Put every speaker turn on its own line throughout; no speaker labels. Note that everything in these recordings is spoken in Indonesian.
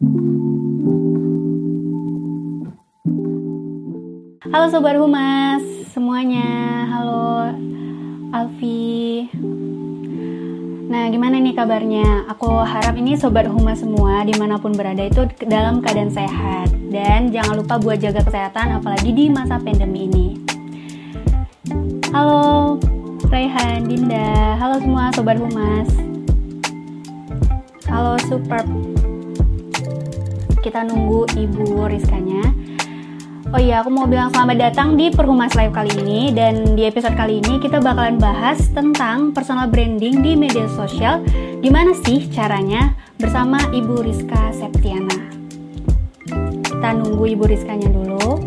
Halo Sobat Humas semuanya, halo Alfi. Nah gimana nih kabarnya? Aku harap ini Sobat Humas semua di mana pun berada itu dalam keadaan sehat. Dan jangan lupa buat jaga kesehatan apalagi di masa pandemi ini. Halo Raihan, Dinda, halo semua Sobat Humas. Halo Superb Kita nunggu Ibu Rizkanya Oh iya, aku mau bilang selamat datang di Perhumas Live kali ini dan di episode kali ini kita bakalan bahas tentang personal branding di media sosial. Gimana sih caranya bersama Ibu Rizka Septiana. Kita nunggu Ibu Rizkanya dulu.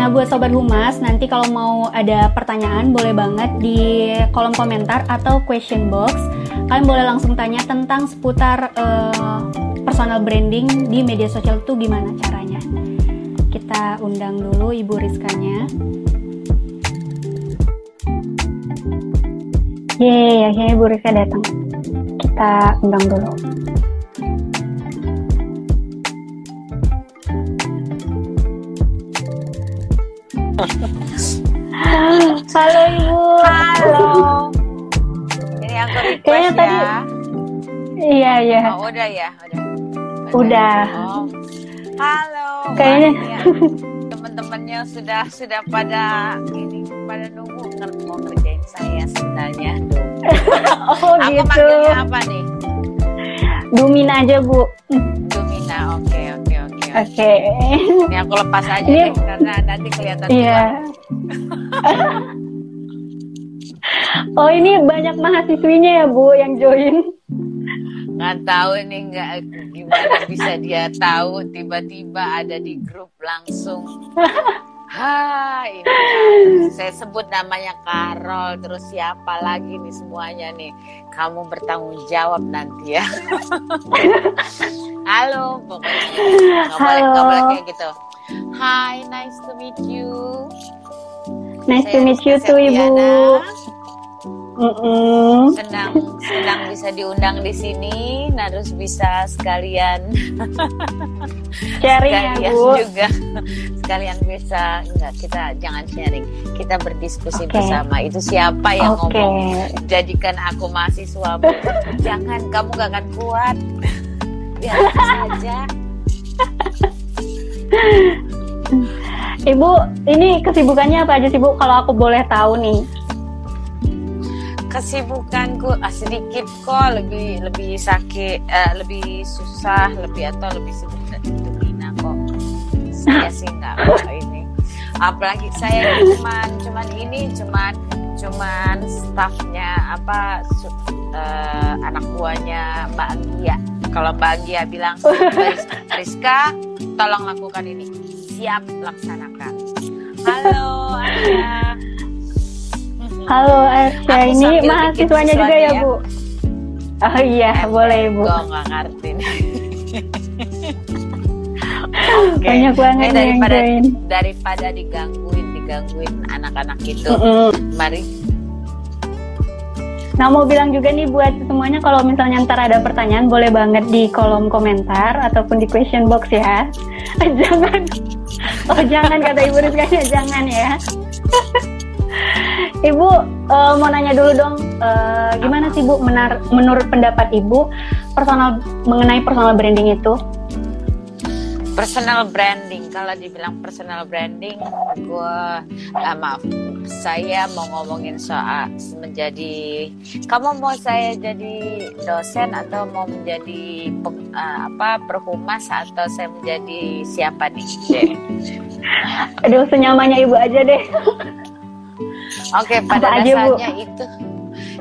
Nah, buat sobat Humas, nanti kalau mau ada pertanyaan boleh banget di kolom komentar atau question box. Kalian boleh langsung tanya tentang seputar uh, personal branding di media sosial itu gimana caranya kita undang dulu Ibu Rizkanya. Yeay, akhirnya Ibu Rizka datang. Kita undang dulu. Halo Ibu.
Halo. Ini aku request
Kayaknya
ya.
tadi Iya, iya.
Oh, udah ya, udah.
Udah.
Oh. Halo.
Kayaknya-
ini teman-temannya sudah sudah pada ini pada nunggu mau kerjain saya sebenarnya.
Oh
Aku
gitu.
manggilnya apa nih?
Dumin aja Bu.
Dumina. Oke, oke, oke.
Oke.
Ini aku lepas aja
Ini-
deh karena nanti kelihatan
Iya.
tua.
oh ini banyak mahasiswinya ya Bu yang join.
Nggak tahu ini nggak gimana bisa dia tahu tiba-tiba ada di grup langsung ha ini kan. saya sebut namanya Carol terus siapa lagi nih semuanya nih kamu bertanggung jawab nanti ya halo pokoknya nggak boleh nggak boleh
Halo.
kayak gitu Hi nice to meet you
Nice to
Saya
meet you too Ibu. Mm-mm.
senang senang bisa diundang di sini harus bisa sekalian
Sharing ya
sekalian
Bu.
juga sekalian bisa enggak kita jangan sharing kita berdiskusi
Oke.
bersama itu siapa yang
Oke.
ngomong jadikan aku mahasiswa jangan kamu gak akan kuat biar saja
Ibu, ini kesibukannya apa aja sih Bu? Kalau aku boleh tahu nih.
Kesibukanku ah, sedikit kok lebih lebih sakit eh, lebih susah lebih atau lebih sibuk itu Bina kok. Saya sih nggak apa ini. Apalagi saya cuman cuman ini cuman cuman staffnya apa su- eh, anak buahnya Mbak Anggia kalau Mbak Anggia bilang "Ris- Rizka tolong lakukan ini. Siap laksanakan. Halo Anggia
Halo Arsya,
Aku
ini mahasiswanya juga ya
ya.
Bu? Oh iya, boleh Bu.
Gue nggak ngerti. Oke.
Banyak banget
Eh,
yang
daripada
join.
daripada digangguin digangguin anak-anak itu,
Mm-mm.
mari.
Nah mau bilang juga nih buat semuanya kalau misalnya ntar ada pertanyaan boleh banget di kolom komentar ataupun di question box ya. jangan. Oh jangan kata Ibu Rizkanya jangan ya. Ibu eh, mau nanya dulu dong, eh, gimana sih Bu menar- menurut pendapat Ibu personal mengenai personal branding itu?
Personal branding, kalau dibilang personal branding, gue maaf, saya mau ngomongin soal menjadi, kamu mau saya jadi dosen atau mau menjadi peng- eh, apa perhumas atau saya menjadi siapa nih?
Aduh senyamannya Ibu aja deh.
Oke, pada
Apa aja, Bu?
dasarnya itu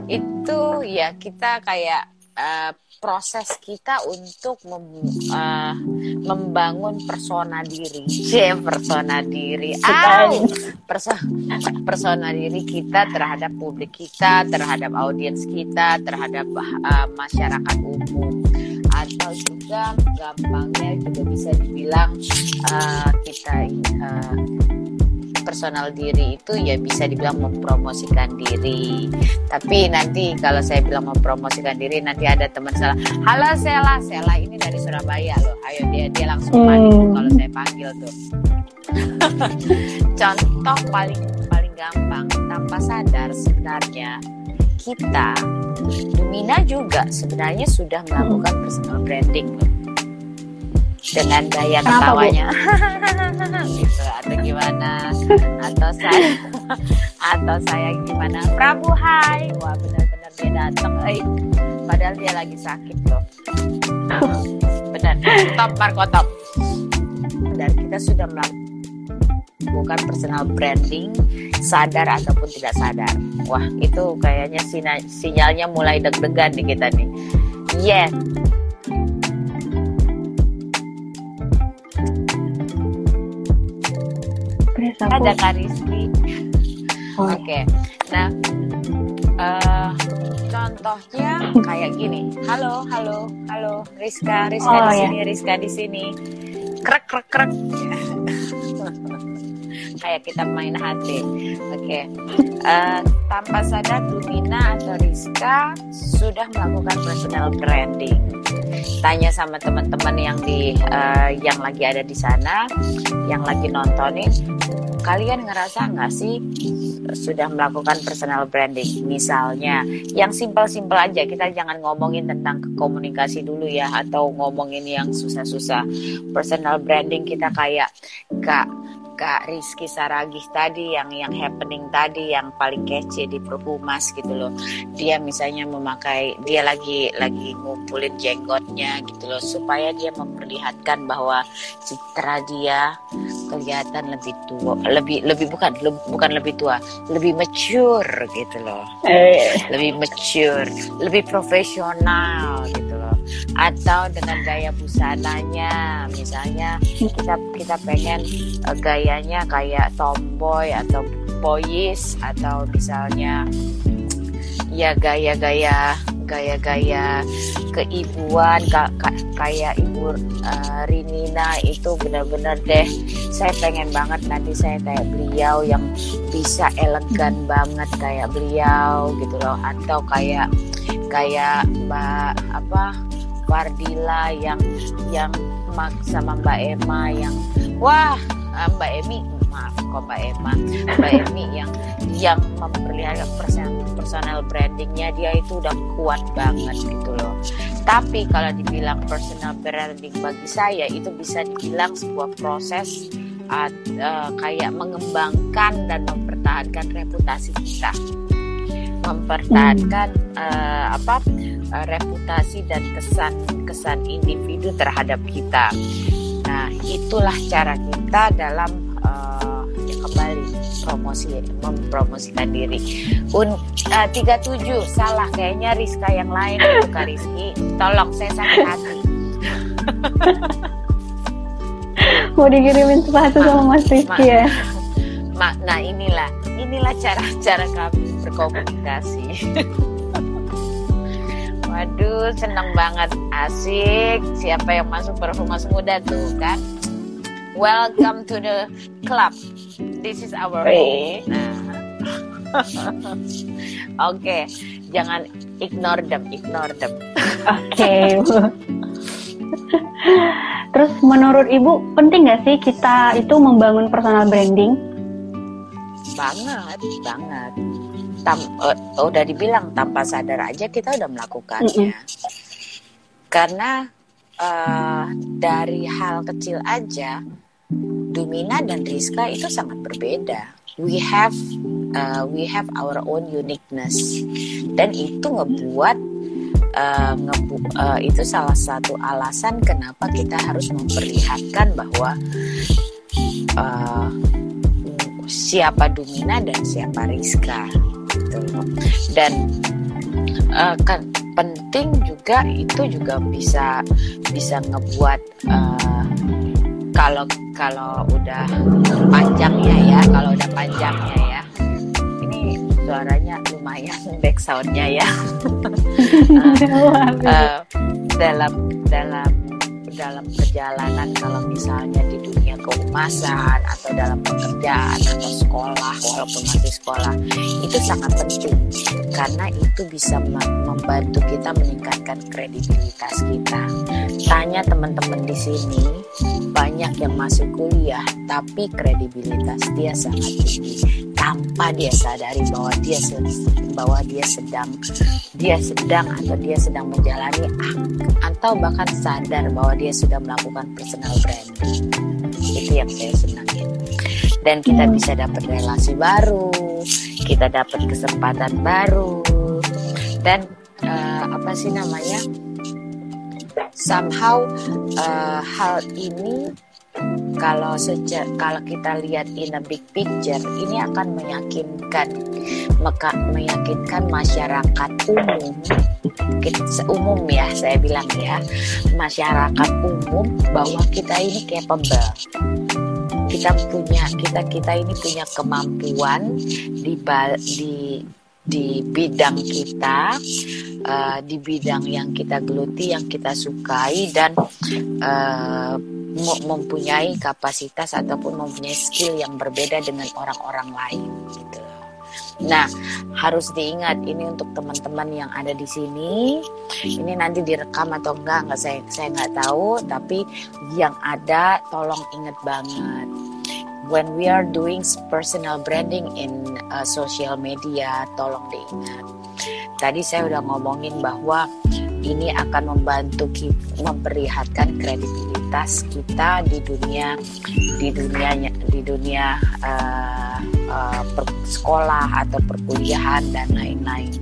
itu ya kita kayak eh, proses kita untuk mem- eh, membangun persona diri. C, persona diri. Au! Perso- persona diri kita terhadap publik kita, terhadap audiens kita, terhadap eh, masyarakat umum. Atau juga gampangnya juga bisa dibilang eh, kita eh, personal diri itu ya bisa dibilang mempromosikan diri. Tapi nanti kalau saya bilang mempromosikan diri nanti ada teman salah. Halo Sela, Sela ini dari Surabaya loh. Ayo dia dia langsung hmm. kalau saya panggil tuh. Contoh paling paling gampang tanpa sadar sebenarnya kita Lumina juga sebenarnya sudah melakukan personal branding loh dengan gaya ketawanya. Gitu atau gimana? Atau saya atau saya gimana? Prabu Hai. Wah benar-benar dia datang eh. Padahal dia lagi sakit loh. Benar top Marco top dan kita sudah melakukan personal branding sadar ataupun tidak sadar. Wah itu kayaknya sinyalnya mulai deg-degan nih kita nih. Yes ada Kak Rizky. Oh. Oke, okay. nah uh, contohnya kayak gini. Halo, halo, halo, Rizka, Rizka oh, di iya. sini, Rizka di sini. Krek, krek, krek. kayak kita main hati. Oke, okay. uh, eh, tanpa sadar Dumina atau Rizka sudah melakukan personal branding. Tanya sama teman-teman yang di uh, yang lagi ada di sana, yang lagi nontonin, kalian ngerasa nggak sih sudah melakukan personal branding misalnya yang simpel-simpel aja kita jangan ngomongin tentang komunikasi dulu ya atau ngomongin yang susah-susah personal branding kita kayak kak Kak Rizky Saragih tadi yang yang happening tadi yang paling kece di Perhumas gitu loh. Dia misalnya memakai dia lagi lagi ngumpulin jenggotnya gitu loh supaya dia memperlihatkan bahwa citra dia kelihatan lebih tua, lebih lebih bukan lebih, bukan lebih tua, lebih mature gitu loh. Eh. Lebih mature, lebih profesional gitu atau dengan gaya busananya misalnya kita kita pengen uh, gayanya kayak tomboy atau boyish atau misalnya ya gaya-gaya gaya-gaya keibuan ka, ka, kayak ibu uh, Rinina itu benar-benar deh saya pengen banget nanti saya kayak beliau yang bisa elegan banget kayak beliau gitu loh. Atau kayak kayak mbak apa Fardila yang yang sama Mbak Emma yang wah ah, Mbak Emi maaf kok Mbak Emma? Mbak Emi yang yang memperlihatkan personal, personal brandingnya dia itu udah kuat banget gitu loh tapi kalau dibilang personal branding bagi saya itu bisa dibilang sebuah proses uh, uh, kayak mengembangkan dan mempertahankan reputasi kita mempertahankan uh, apa uh, reputasi dan kesan kesan individu terhadap kita. Nah, itulah cara kita dalam uh, kembali promosi mempromosikan diri. Un uh, 37 salah kayaknya Rizka yang lain itu Kak Rizky. Tolong saya sakit hati.
Mau dikirimin sepatu sama Mas Rizky ya.
Ma, nah inilah inilah cara-cara kami berkomunikasi. Waduh, senang banget, asik. Siapa yang masuk perhumas muda tuh kan? Welcome to the club. This is our home. Nah. Oke, okay. jangan ignore them, ignore them.
Oke. Okay. Terus menurut Ibu penting nggak sih kita itu membangun personal branding?
Banget, banget tam, uh, udah dibilang tanpa sadar aja kita udah melakukannya. Mm -hmm. Karena uh, dari hal kecil aja, Dumina dan Rizka itu sangat berbeda. We have uh, we have our own uniqueness dan itu ngebuat uh, ngebu uh, itu salah satu alasan kenapa kita harus memperlihatkan bahwa uh, siapa Dumina dan siapa Rizka gitu dan uh, kan penting juga itu juga bisa bisa ngebuat uh, kalau kalau udah panjangnya ya kalau udah panjangnya ya ini suaranya lumayan back soundnya ya uh, uh, dalam dalam dalam perjalanan kalau misalnya di dunia kehumasan atau dalam pekerjaan atau sekolah walaupun masih sekolah itu sangat penting karena itu bisa membantu kita meningkatkan kredibilitas kita. Tanya teman-teman di sini banyak yang masih kuliah tapi kredibilitas dia sangat tinggi tanpa dia sadari bahwa dia bahwa dia sedang dia sedang atau dia sedang menjalani atau bahkan sadar bahwa dia sudah melakukan personal branding. Itu yang saya senangin dan kita bisa dapat relasi baru kita dapat kesempatan baru dan uh, apa sih namanya? Somehow uh, hal ini kalau sejak kalau kita lihat in a big picture ini akan meyakinkan maka meyakinkan masyarakat umum. Umum ya saya bilang ya. Masyarakat umum bahwa kita ini capable. Kita punya kita kita ini punya kemampuan di di di bidang kita uh, di bidang yang kita geluti yang kita sukai dan uh, mempunyai kapasitas ataupun mempunyai skill yang berbeda dengan orang-orang lain gitu. Nah, harus diingat ini untuk teman-teman yang ada di sini. Ini nanti direkam atau enggak, enggak saya saya nggak tahu, tapi yang ada tolong ingat banget. When we are doing personal branding in uh, social media, tolong diingat. Tadi saya udah ngomongin bahwa ini akan membantu kita memperlihatkan kredibilitas kita di dunia di dunia di dunia uh, uh, per, sekolah atau perkuliahan dan lain-lain.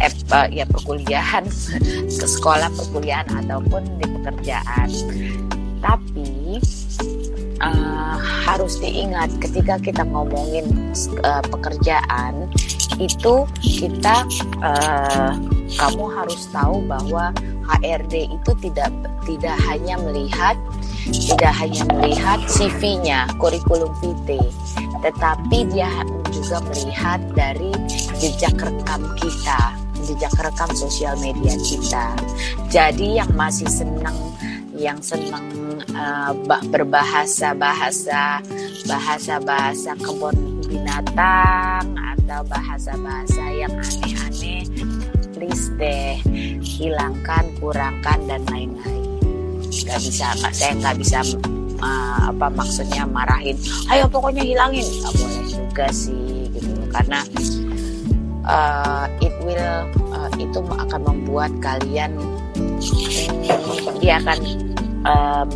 Eh, uh, ya perkuliahan ke sekolah perkuliahan ataupun di pekerjaan. Tapi uh, harus diingat ketika kita ngomongin uh, pekerjaan itu kita uh, kamu harus tahu bahwa HRD itu tidak tidak hanya melihat tidak hanya melihat CV-nya, kurikulum vitae, tetapi dia juga melihat dari jejak rekam kita, jejak rekam sosial media kita. Jadi yang masih senang yang senang uh, berbahasa bahasa bahasa bahasa kebun binatang atau bahasa bahasa yang aneh-aneh please deh hilangkan kurangkan dan lain-lain. Nggak bisa nggak saya nggak bisa uh, apa maksudnya marahin. Ayo pokoknya hilangin. Nggak boleh juga sih gitu. Karena uh, it will uh, itu akan membuat kalian hmm, dia akan um,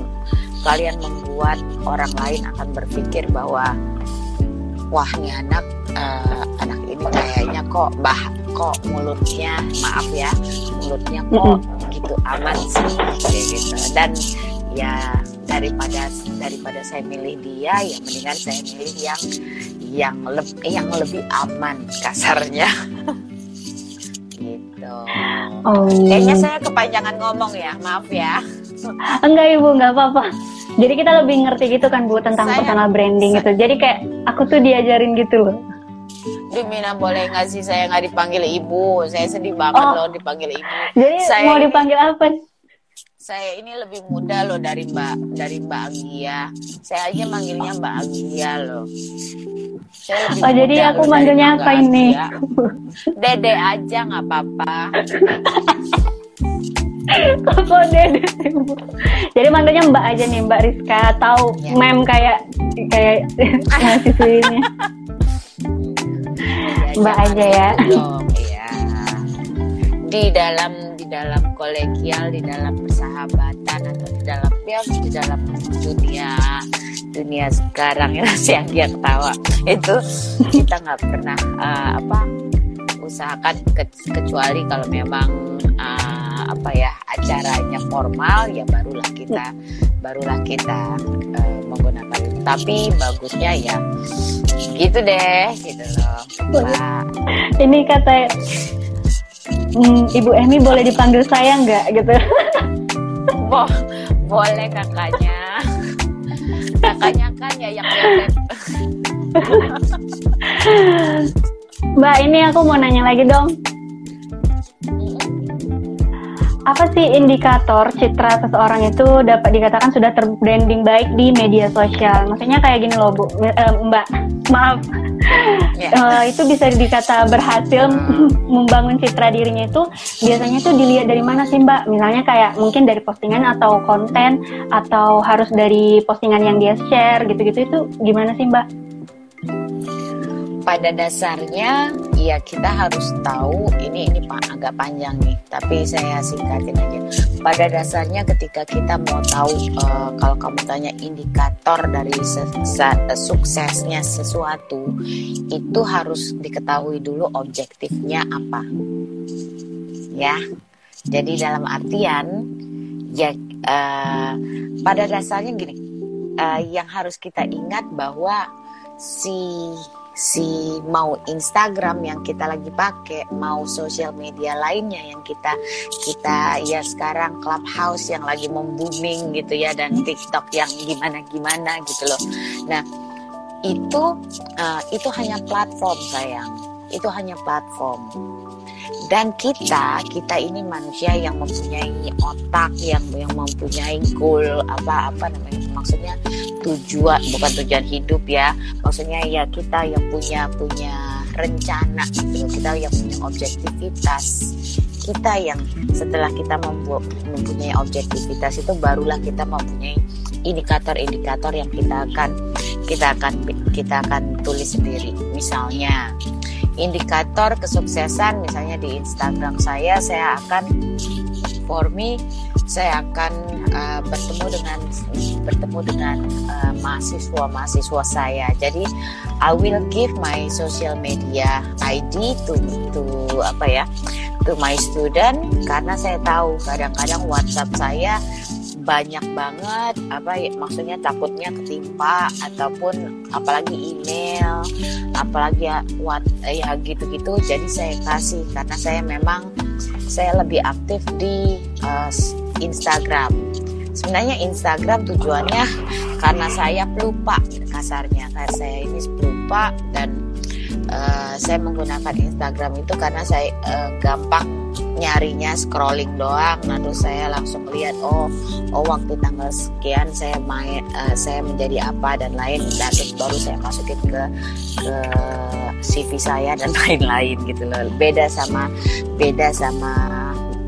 kalian membuat orang lain akan berpikir bahwa wah nih anak uh, anak ini kayaknya kok bah kok mulutnya maaf ya mulutnya kok mm-hmm. gitu aman sih kayak gitu. Dan ya daripada daripada saya milih dia ya mendingan saya milih yang yang lebih yang lebih aman kasarnya. Gitu. Oh. kayaknya saya kepanjangan ngomong ya maaf ya.
Enggak ibu nggak apa-apa. Jadi kita lebih ngerti gitu kan bu tentang saya, personal branding saya, gitu. Jadi kayak aku tuh diajarin gitu loh
Dimina boleh nggak sih saya nggak dipanggil ibu? Saya sedih banget oh. loh dipanggil ibu.
Jadi
saya
mau dipanggil apa?
Saya ini lebih muda loh dari Mbak dari Mbak Anggia. Saya aja manggilnya Mbak Anggia loh.
Saya lebih oh jadi aku manggilnya apa ini?
Dede aja nggak apa-apa.
Kok dede Jadi manggilnya Mbak aja nih Mbak Rizka atau ya. mem kayak kayak mahasiswa ini. Mbak aja ya.
ya. Di dalam di dalam kolegial, di dalam persahabatan atau di dalam ya di dalam dunia dunia sekarang ya si yang ketawa itu kita nggak pernah uh, apa usahakan ke, kecuali kalau memang uh, apa ya acaranya formal ya barulah kita barulah kita uh, menggunakan. Itu tapi bagusnya ya gitu deh gitu loh. Mbak.
ini kata hmm, Ibu Emi boleh dipanggil saya nggak? Gitu.
Bo boleh kakaknya. Kakaknya kan ya yang
Mbak ini aku mau nanya lagi dong apa sih indikator citra seseorang itu dapat dikatakan sudah terbranding baik di media sosial? Maksudnya kayak gini loh, Bu, uh, Mbak, maaf, yeah. Ya. uh, itu bisa dikata berhasil membangun citra dirinya itu biasanya itu dilihat dari mana sih, Mbak? Misalnya kayak mungkin dari postingan atau konten atau harus dari postingan yang dia share gitu-gitu itu gimana sih, Mbak?
Pada dasarnya ya kita harus tahu ini ini agak panjang nih tapi saya singkatin aja. Pada dasarnya ketika kita mau tahu uh, kalau kamu tanya indikator dari suksesnya sesuatu itu harus diketahui dulu objektifnya apa. Ya jadi dalam artian ya uh, pada dasarnya gini uh, yang harus kita ingat bahwa si si mau Instagram yang kita lagi pakai, mau sosial media lainnya yang kita kita ya sekarang Clubhouse yang lagi membooming gitu ya dan TikTok yang gimana gimana gitu loh. Nah itu uh, itu hanya platform sayang, itu hanya platform dan kita kita ini manusia yang mempunyai otak yang yang mempunyai goal apa apa namanya maksudnya tujuan bukan tujuan hidup ya. Maksudnya ya kita yang punya punya rencana kita yang punya objektivitas. Kita yang setelah kita membuat mempunyai objektivitas itu barulah kita mempunyai indikator-indikator yang kita akan kita akan kita akan tulis sendiri. Misalnya indikator kesuksesan misalnya di Instagram saya saya akan for me saya akan uh, bertemu dengan bertemu dengan uh, mahasiswa mahasiswa saya. Jadi I will give my social media ID to to apa ya to my student karena saya tahu kadang-kadang WhatsApp saya banyak banget apa ya maksudnya takutnya ketimpa ataupun apalagi email apalagi ya what ya gitu-gitu jadi saya kasih karena saya memang saya lebih aktif di uh, Instagram. Sebenarnya Instagram tujuannya karena saya pelupa kasarnya karena saya ini pelupa dan uh, saya menggunakan Instagram itu karena saya uh, gampang nyarinya scrolling doang. Lalu saya langsung lihat oh oh waktu tanggal sekian saya main uh, saya menjadi apa dan lain. Dan terus baru saya masukin ke ke CV saya dan lain-lain gitu loh. Beda sama beda sama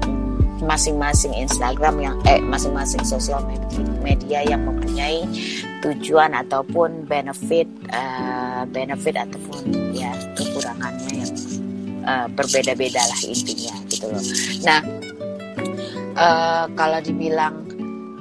mm, masing-masing Instagram yang eh masing-masing sosial media, media yang mempunyai tujuan ataupun benefit uh, benefit ataupun ya kekurangannya yang uh, berbeda-beda lah intinya gitu loh. Nah uh, kalau dibilang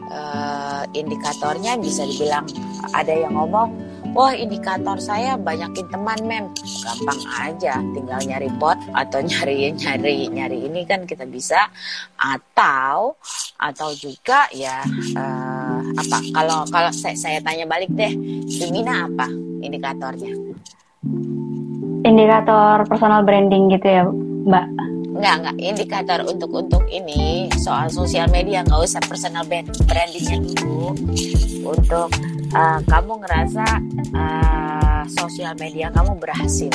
uh, indikatornya bisa dibilang ada yang ngomong wah indikator saya banyakin teman mem gampang aja tinggal nyari bot atau nyari nyari nyari ini kan kita bisa atau atau juga ya uh, apa kalau kalau saya, saya tanya balik deh Lumina apa indikatornya
indikator personal branding gitu ya Mbak?
Enggak, enggak. Indikator untuk untuk ini soal sosial media nggak usah personal brandingnya dulu. Untuk uh, kamu ngerasa uh, sosial media kamu berhasil,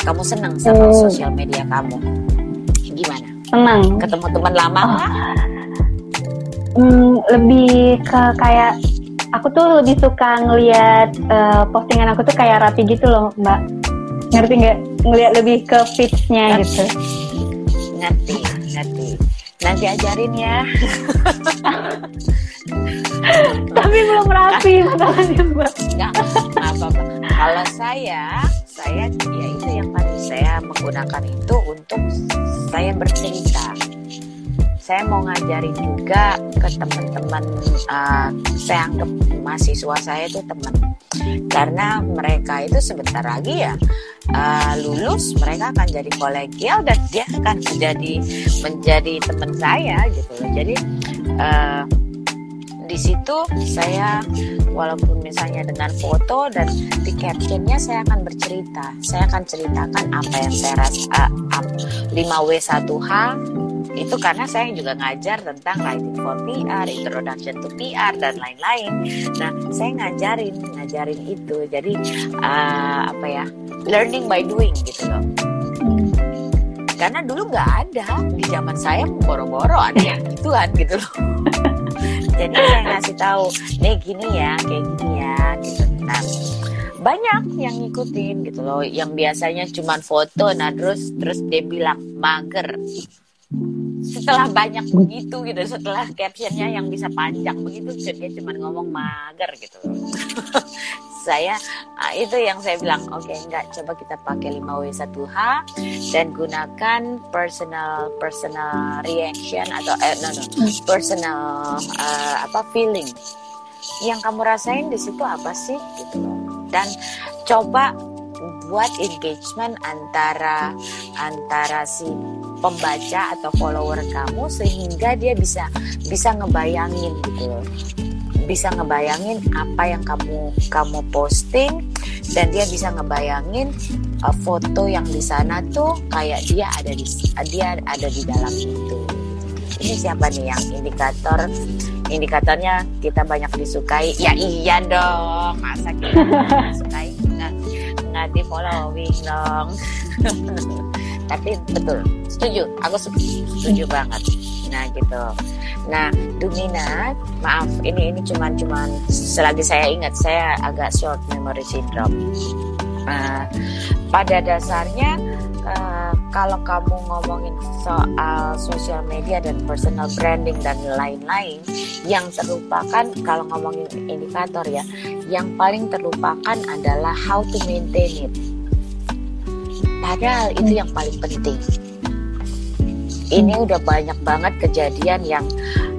kamu senang sama hmm. sosial media kamu, gimana?
Senang.
Ketemu teman lama oh.
Hmm, lebih ke kayak aku tuh lebih suka ngelihat uh, postingan aku tuh kayak rapi gitu loh mbak ngerti nggak ngelihat lebih ke fitsnya gitu.
Ngerti ngerti. Nanti ajarin ya.
Tapi belum rapi masalahnya mbak.
Nggak apa apa kalau saya saya ya itu yang tadi saya menggunakan itu untuk saya bercerita saya mau ngajarin juga ke teman-teman uh, saya anggap mahasiswa saya itu teman. Karena mereka itu sebentar lagi ya uh, lulus mereka akan jadi kolegial dan dia akan menjadi menjadi teman saya gitu loh. Jadi uh, di situ saya walaupun misalnya dengan foto dan di captionnya saya akan bercerita. Saya akan ceritakan apa yang saya rasa uh, 5W1H itu karena saya juga ngajar tentang writing for PR, introduction to PR dan lain-lain. Nah, saya ngajarin, ngajarin itu. Jadi uh, apa ya, learning by doing gitu loh. karena dulu nggak ada di zaman saya boro-boro ada yang gituan gitu loh jadi saya ngasih tahu nih gini ya kayak gini ya gitu nah banyak yang ngikutin gitu loh yang biasanya cuma foto nah terus terus dia bilang mager setelah banyak begitu gitu setelah captionnya yang bisa panjang begitu dia cuma ngomong mager gitu. Saya uh, itu yang saya bilang oke okay, enggak coba kita pakai 5W1H dan gunakan personal personal reaction atau eh, no, no, personal uh, apa feeling. Yang kamu rasain di situ apa sih? Gitu loh. Dan coba buat engagement antara antara si pembaca atau follower kamu sehingga dia bisa bisa ngebayangin gitu bisa ngebayangin apa yang kamu kamu posting dan dia bisa ngebayangin uh, foto yang di sana tuh kayak dia ada di dia ada di dalam itu. Ini siapa nih yang indikator indikatornya kita banyak disukai? Ya iya dong masa kita disukai? Nggak di following dong tapi betul setuju. Aku setuju banget. Nah gitu. Nah Dumina maaf ini ini cuman cuman selagi saya ingat saya agak short memory syndrome. Uh, pada dasarnya uh, kalau kamu ngomongin soal social media dan personal branding dan lain-lain yang terlupakan kalau ngomongin indikator ya yang paling terlupakan adalah how to maintain it Padahal itu yang paling penting. Ini udah banyak banget kejadian yang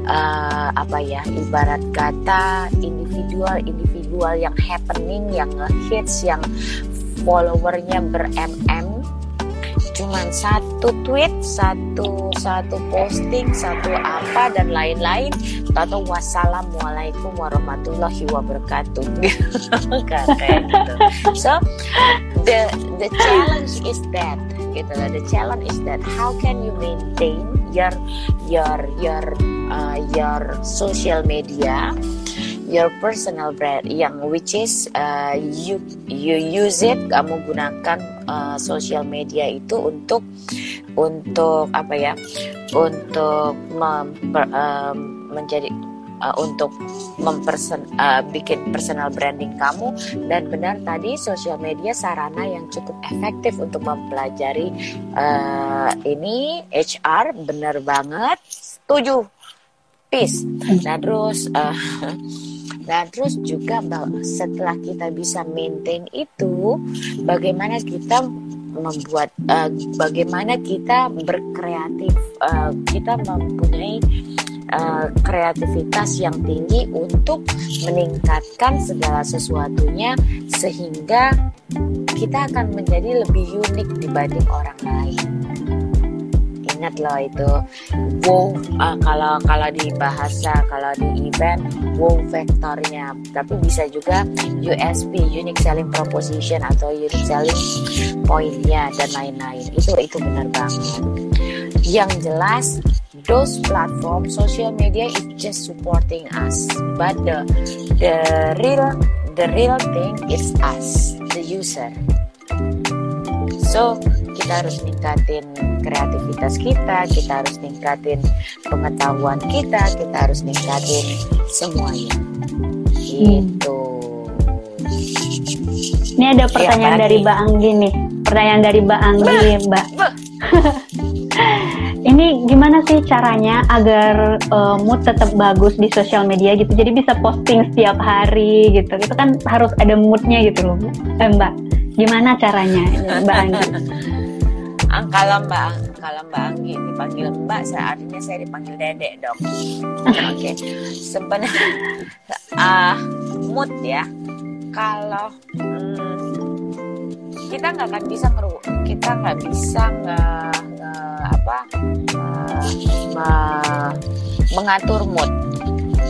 uh, apa ya ibarat kata individual individual yang happening yang hits yang followernya ber mm cuman satu tweet satu satu posting satu apa dan lain-lain. Atau wassalamualaikum warahmatullahi wabarakatuh. Gitu. So the the challenge is that gitu lah the challenge is that how can you maintain your your your uh, your social media your personal brand yang which is uh, you you use it kamu gunakan uh, social media itu untuk untuk apa ya untuk memper, uh, menjadi uh, untuk mempersen uh, bikin personal branding kamu. Dan benar tadi sosial media sarana yang cukup efektif untuk mempelajari uh, ini HR benar banget. Setuju. Peace. Nah terus uh, Nah, terus juga setelah kita bisa maintain itu, bagaimana kita membuat, uh, bagaimana kita berkreatif, uh, kita mempunyai uh, kreativitas yang tinggi untuk meningkatkan segala sesuatunya sehingga kita akan menjadi lebih unik dibanding orang lain. Ingat loh itu. Wow uh, kalau kalau di bahasa kalau di event wow vektornya. Tapi bisa juga USP unique selling proposition atau unique selling pointnya dan lain-lain. Itu itu benar banget yang jelas those platform social media is just supporting us but the the real the real thing is us the user so kita harus ningkatin kreativitas kita, kita harus ningkatin pengetahuan kita, kita harus ningkatin semuanya. Gitu.
Ini ada pertanyaan ya, dari Mbak Anggi nih. Pertanyaan dari Mbak Anggi, Mbak. Ini gimana sih caranya agar uh, mood tetap bagus di sosial media gitu? Jadi bisa posting setiap hari gitu. Itu kan harus ada moodnya gitu loh, eh, Mbak. Gimana caranya, Mbak Anggi?
kalau Mbak kalau Mbak Anggi dipanggil Mbak, saya artinya saya dipanggil Dedek dong. Oke, okay. sebenarnya uh, mood ya. Kalau kita nggak akan bisa ngeru, kita nggak bisa nge, nge apa uh, mengatur mood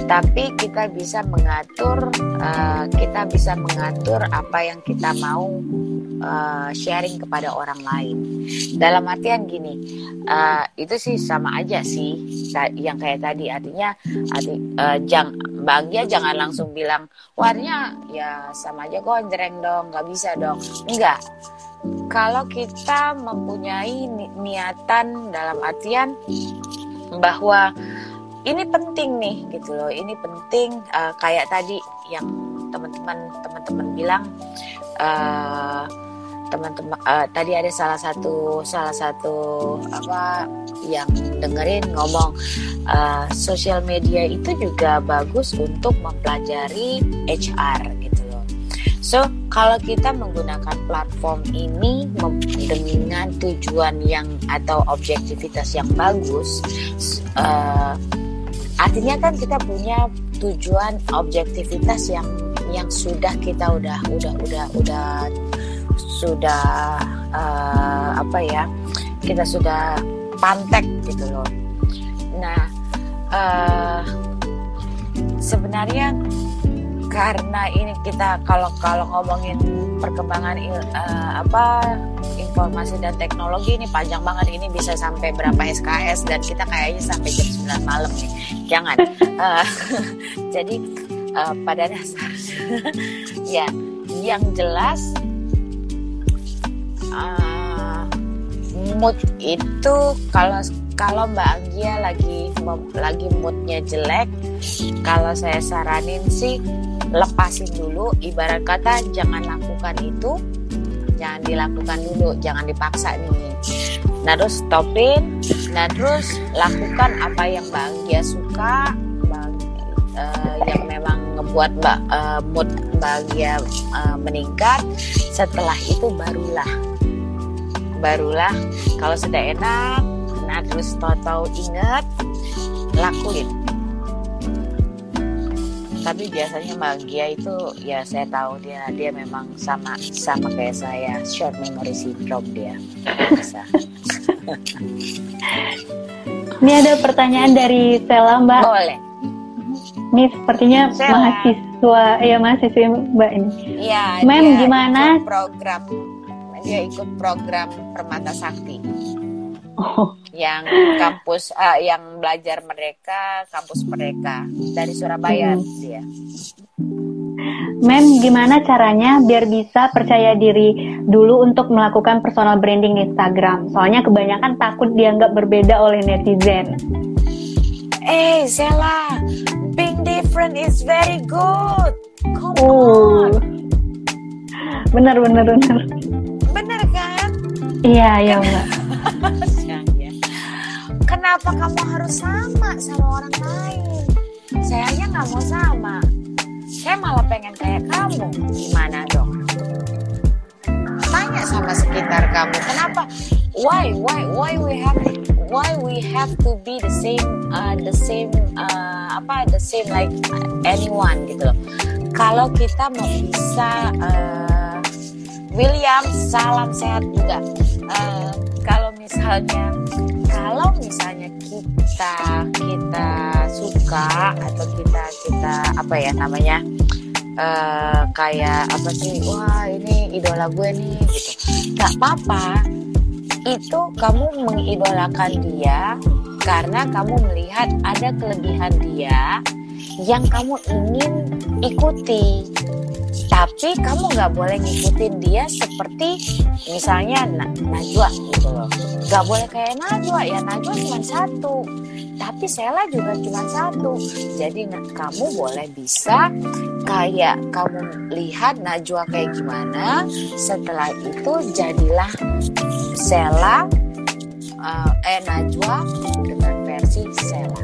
tapi kita bisa mengatur uh, kita bisa mengatur apa yang kita mau uh, sharing kepada orang lain. Dalam artian gini, uh, itu sih sama aja sih yang kayak tadi. Artinya arti, uh, jang bahagia jangan langsung bilang warnanya ya sama aja kok jereng dong nggak bisa dong. Enggak kalau kita mempunyai ni niatan dalam artian bahwa ini penting nih gitu loh ini penting uh, kayak tadi yang teman-teman teman-teman bilang uh, teman-teman uh, tadi ada salah satu salah satu apa yang dengerin ngomong uh, sosial media itu juga bagus untuk mempelajari HR gitu loh. So kalau kita menggunakan platform ini dengan tujuan yang atau objektivitas yang bagus, uh, artinya kan kita punya tujuan objektivitas yang yang sudah kita udah udah udah udah sudah uh, apa ya kita sudah pantek gitu loh. Nah uh, sebenarnya karena ini kita kalau kalau ngomongin perkembangan uh, apa informasi dan teknologi ini panjang banget. Ini bisa sampai berapa SKS dan kita kayaknya sampai jam 9 malam nih. Jangan. Uh, jadi uh, pada dasarnya ya yang jelas uh, mood itu kalau kalau Mbak Anggia lagi lagi moodnya jelek, kalau saya saranin sih lepasin dulu. Ibarat kata jangan lakukan itu, jangan dilakukan dulu, jangan dipaksa nih. Nah terus stopin, nah terus lakukan apa yang Mbak Anggia suka, Mbak, uh, yang memang ngebuat Mbak uh, mood Mbak Anggia uh, meningkat. Setelah itu barulah barulah kalau sudah enak nah terus tahu-tahu ingat lakuin. Tapi biasanya bahagia itu ya saya tahu dia dia memang sama sama kayak saya. Short memory syndrome dia bisa.
Ini ada pertanyaan dari Stella Mbak.
Boleh.
Ini sepertinya Stella. mahasiswa ya mahasiswa Mbak ini.
Iya.
Mem gimana?
program. Dia ikut program Permata Sakti. Oh. Yang kampus uh, yang belajar mereka, kampus mereka dari Surabaya hmm. dia.
Mem, gimana caranya biar bisa percaya diri dulu untuk melakukan personal branding di Instagram? Soalnya kebanyakan takut dianggap berbeda oleh netizen.
Eh, hey, Zella, being different is very good. Come oh. on.
Benar, benar, benar.
Bener kan?
Iya, iya Mbak.
Kenapa kamu harus sama sama orang lain? Saya aja nggak mau sama. Saya malah pengen kayak kamu. Gimana dong? Tanya sama sekitar kamu, kenapa? Why, why, why we have, why we have to be the same, uh, the same, uh, apa, the same like anyone gitu loh. Kalau kita mau bisa uh, William, salam sehat juga. Uh, kalau misalnya, kalau misalnya kita kita suka atau kita kita apa ya namanya uh, kayak apa sih? Wah ini idola gue nih gitu. Gak apa-apa. Itu kamu mengidolakan dia karena kamu melihat ada kelebihan dia yang kamu ingin ikuti. Tapi kamu nggak boleh ngikutin dia seperti misalnya Najwa gitu loh. Nggak boleh kayak Najwa ya Najwa cuma satu. Tapi Sela juga cuma satu. Jadi kamu boleh bisa kayak kamu lihat Najwa kayak gimana. Setelah itu jadilah Sela uh, eh Najwa dengan versi Sela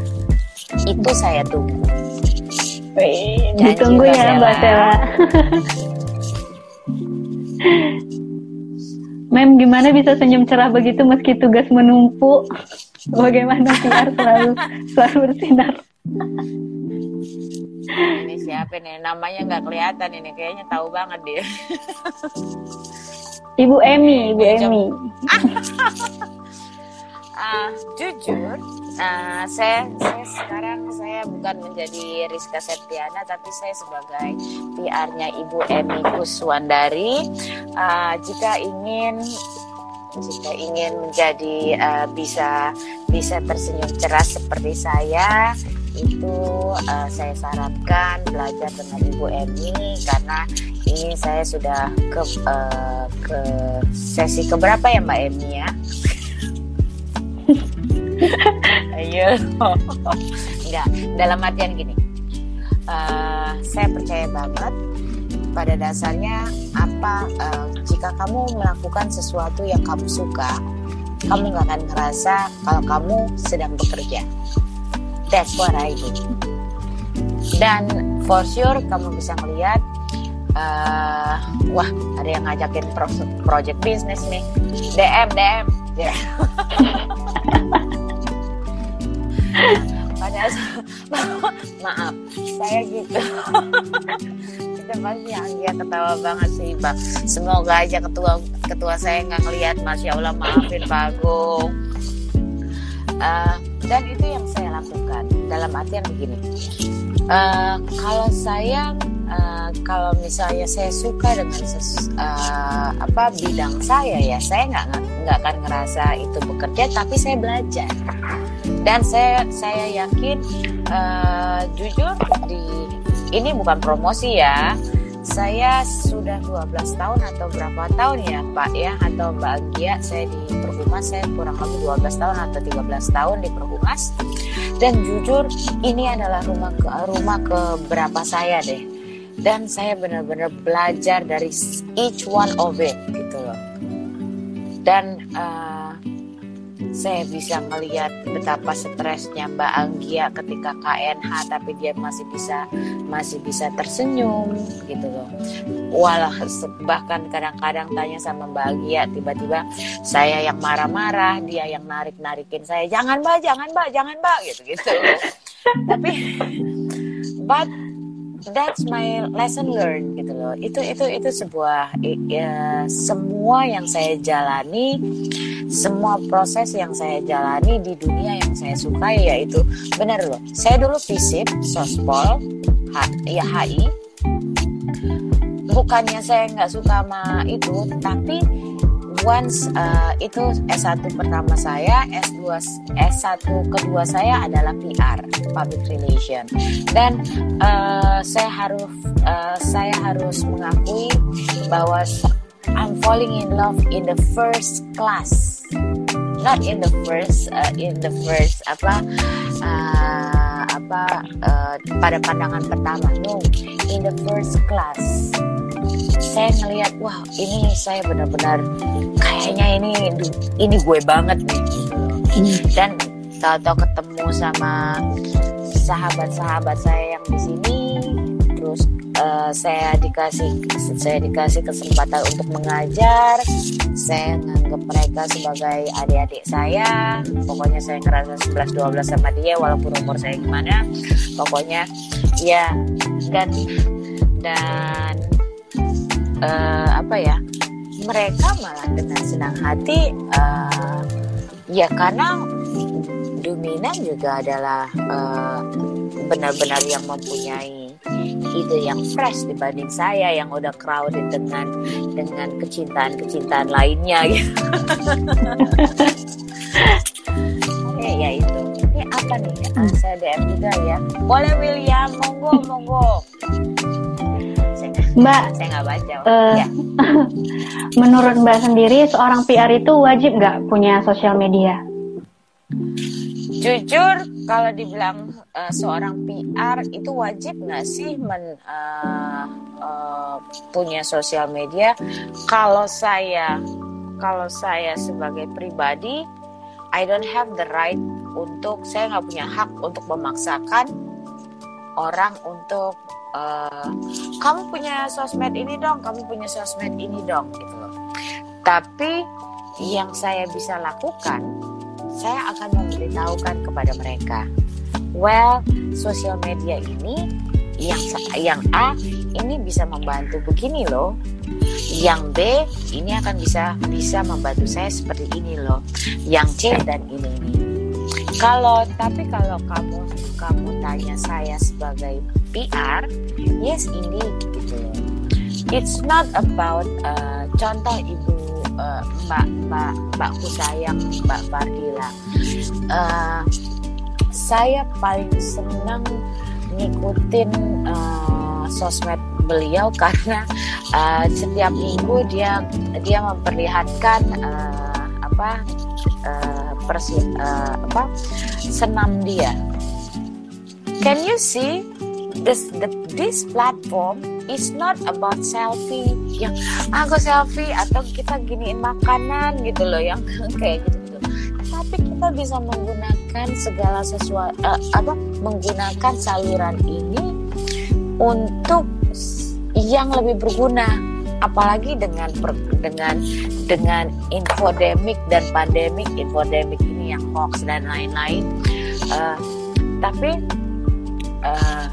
itu saya tunggu
Wih, ditunggu ya Mbak Sela. Mem, gimana bisa senyum cerah begitu meski tugas menumpuk? Bagaimana PR selalu selalu bersinar?
ini siapa nih? Namanya nggak kelihatan ini, kayaknya tahu banget dia.
Ibu Emi, Ibu Emi.
uh, jujur, uh, saya, saya sekarang saya bukan menjadi Rizka Septiana tapi saya sebagai PR-nya Ibu Emi Kuswandari. Uh, jika ingin jika ingin menjadi uh, bisa bisa tersenyum ceras seperti saya itu uh, saya sarankan belajar dengan Ibu Emi karena ini saya sudah ke uh, ke sesi keberapa ya Mbak Emi ya? Ayo, enggak dalam artian gini, uh, saya percaya banget pada dasarnya apa uh, jika kamu melakukan sesuatu yang kamu suka, kamu nggak akan ngerasa kalau kamu sedang bekerja That's what I do. Dan for sure kamu bisa melihat, uh, wah ada yang ngajakin pro project business nih, DM DM. Yeah. Padahal maaf, saya gitu. Kita pasti yang ketawa banget sih bang. Semoga aja ketua ketua saya nggak ngelihat, masya Allah maafin Pak Agung. Uh, dan itu yang saya lakukan dalam artian begini uh, kalau saya uh, kalau misalnya saya suka dengan ses, uh, apa bidang saya ya saya nggak nggak akan ngerasa itu bekerja tapi saya belajar dan saya saya yakin uh, jujur di ini bukan promosi ya. Saya sudah 12 tahun atau berapa tahun ya Pak ya atau Mbak Anggia saya di Perhumas. Saya kurang lebih 12 tahun atau 13 tahun di Perhumas. Dan jujur ini adalah rumah ke rumah ke berapa saya deh. Dan saya benar-benar belajar dari each one of it gitu loh. Dan uh, saya bisa melihat betapa stresnya Mbak Anggia ketika KNH tapi dia masih bisa masih bisa tersenyum gitu loh. Walau bahkan kadang-kadang tanya sama Mbak Anggia tiba-tiba saya yang marah-marah, dia yang narik-narikin saya, "Jangan, Mbak, jangan, Mbak, jangan, Mbak." gitu-gitu. tapi but that's my lesson learned gitu loh. Itu itu itu sebuah ya, semua yang saya jalani semua proses yang saya jalani di dunia yang saya sukai yaitu benar loh saya dulu fisip sospol H, ya HI bukannya saya nggak suka sama itu tapi once uh, itu S1 pertama saya, S2 S1 kedua saya adalah PR, public relation. Dan uh, saya harus uh, saya harus mengakui bahwa I'm falling in love in the first class. Not in the first uh, in the first apa uh, apa uh, pada pandangan pertama. No, in the first class saya ngelihat wah ini saya benar-benar kayaknya ini ini gue banget nih. Hmm. dan tahu-tahu ketemu sama sahabat-sahabat saya yang di sini terus uh, saya dikasih saya dikasih kesempatan untuk mengajar saya nganggap mereka sebagai adik-adik saya. Pokoknya saya ngerasa 11 12 sama dia walaupun umur saya gimana. Pokoknya ya dan dan uh, apa ya mereka malah dengan senang hati uh, ya karena Duminan juga adalah uh, benar-benar yang mempunyai ide yang fresh dibanding saya yang udah crowded dengan dengan kecintaan-kecintaan lainnya gitu. ya, ya itu. Ini apa nih? Ah, saya DM juga ya. Boleh William, monggo, monggo.
Mbak,
saya nggak baca.
Uh, ya. menurut Mbak sendiri, seorang PR itu wajib nggak punya sosial media?
Jujur, kalau dibilang uh, seorang PR itu wajib nggak sih men, uh, uh, punya sosial media? Kalau saya, kalau saya sebagai pribadi, I don't have the right untuk saya nggak punya hak untuk memaksakan orang untuk uh, kamu punya sosmed ini dong, kamu punya sosmed ini dong gitu loh. Tapi yang saya bisa lakukan, saya akan memberitahukan kepada mereka. Well, sosial media ini yang yang A ini bisa membantu begini loh. Yang B ini akan bisa bisa membantu saya seperti ini loh. Yang C dan ini ini. Kalau tapi kalau kamu kamu tanya saya sebagai PR yes ini gitu it's not about uh, contoh ibu uh, mbak mbak mbakku sayang mbak Fardila. Uh, saya paling senang ngikutin uh, sosmed beliau karena uh, setiap minggu dia dia memperlihatkan uh, apa uh, persi uh, apa senam dia. Can you see this the, this platform is not about selfie yang aku ah, selfie atau kita giniin makanan gitu loh yang kayak gitu. Tapi kita bisa menggunakan segala sesuatu uh, apa menggunakan saluran ini untuk yang lebih berguna apalagi dengan dengan dengan infodemik dan pandemik infodemik ini yang hoax dan lain-lain. Uh, tapi uh,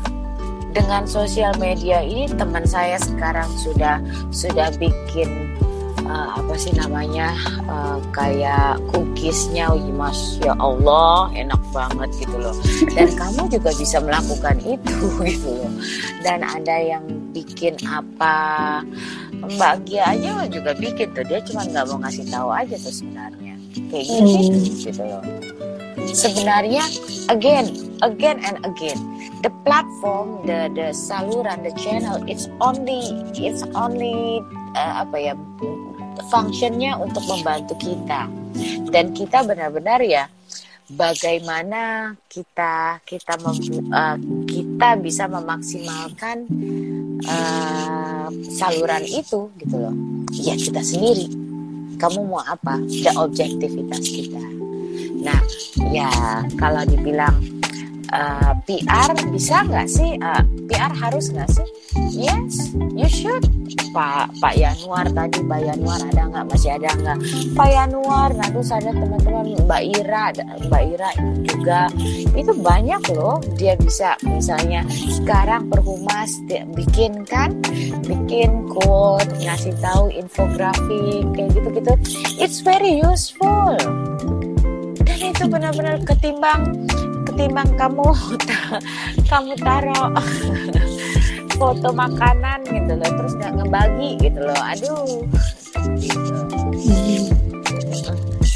dengan sosial media ini teman saya sekarang sudah sudah bikin uh, apa sih namanya uh, kayak cookiesnya. Masya Allah enak banget gitu loh. Dan kamu juga bisa melakukan itu gitu loh. Dan ada yang bikin apa Mbak Gia aja juga bikin tuh. Dia cuma nggak mau ngasih tahu aja tuh sebenarnya. Kayak gitu hmm. gitu loh. Sebenarnya again again and again the platform the the saluran the channel it's only it's only uh, apa ya functionnya untuk membantu kita. Dan kita benar-benar ya bagaimana kita kita mem, uh, kita bisa memaksimalkan uh, saluran itu gitu loh. Ya kita sendiri. Kamu mau apa? The objektivitas kita. Nah ya kalau dibilang uh, PR bisa nggak sih? Uh, PR harus nggak sih? Yes you should. Pak Pak Yanuar tadi Pak Yanuar ada nggak? Masih ada nggak? Pak Yanuar nah terus teman-teman Mbak Ira Mbak Ira juga. Itu banyak loh dia bisa misalnya sekarang perhumas bikin kan? Bikin quote ngasih tahu infografik kayak gitu-gitu. It's very useful. Dan itu benar-benar ketimbang ketimbang kamu kamu taruh foto makanan gitu loh terus nggak ngebagi gitu loh aduh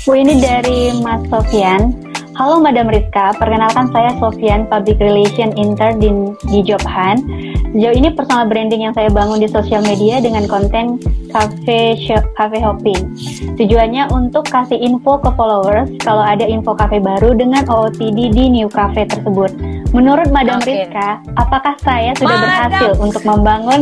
Bu ini dari Mas Sofian. Halo Madam Rizka, perkenalkan saya Sofian, Public Relation Intern di, di Jobhan. Sejauh ini personal branding yang saya bangun di sosial media dengan konten cafe cafe hopping. Tujuannya untuk kasih info ke followers kalau ada info cafe baru dengan OOTD di new cafe tersebut. Menurut Madam okay. Rizka, apakah saya sudah Madam. berhasil untuk membangun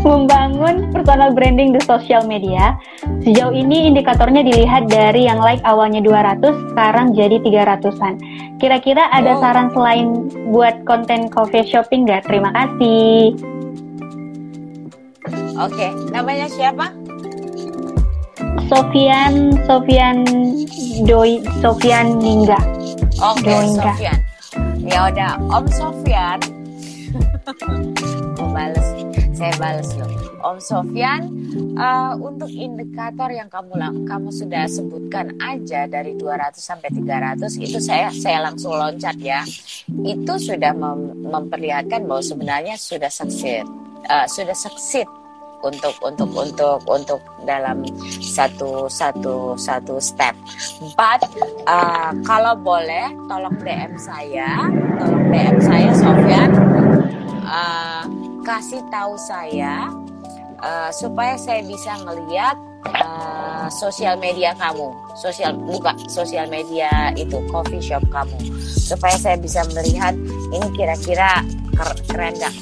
membangun personal branding di sosial media. Sejauh ini indikatornya dilihat dari yang like awalnya 200 sekarang jadi 300-an. Kira-kira ada oh. saran selain buat konten coffee shopping nggak? Terima kasih.
Oke, okay. namanya siapa?
Sofian Sofian Doi Sofian Ningga.
Oke, okay, Sofian. Ya udah, Om Sofian. Gue bales saya balas loh. Om Sofyan, uh, untuk indikator yang kamu kamu sudah sebutkan aja dari 200 sampai 300 itu saya saya langsung loncat ya. Itu sudah mem memperlihatkan bahwa sebenarnya sudah succeed, uh, sudah succeed untuk untuk untuk untuk dalam satu satu satu step. But uh, kalau boleh, tolong DM saya, tolong DM saya Sofyan. Uh, kasih tahu saya uh, supaya saya bisa ngeliat uh, sosial media kamu, sosial buka sosial media itu coffee shop kamu, supaya saya bisa melihat ini kira-kira keren nggak?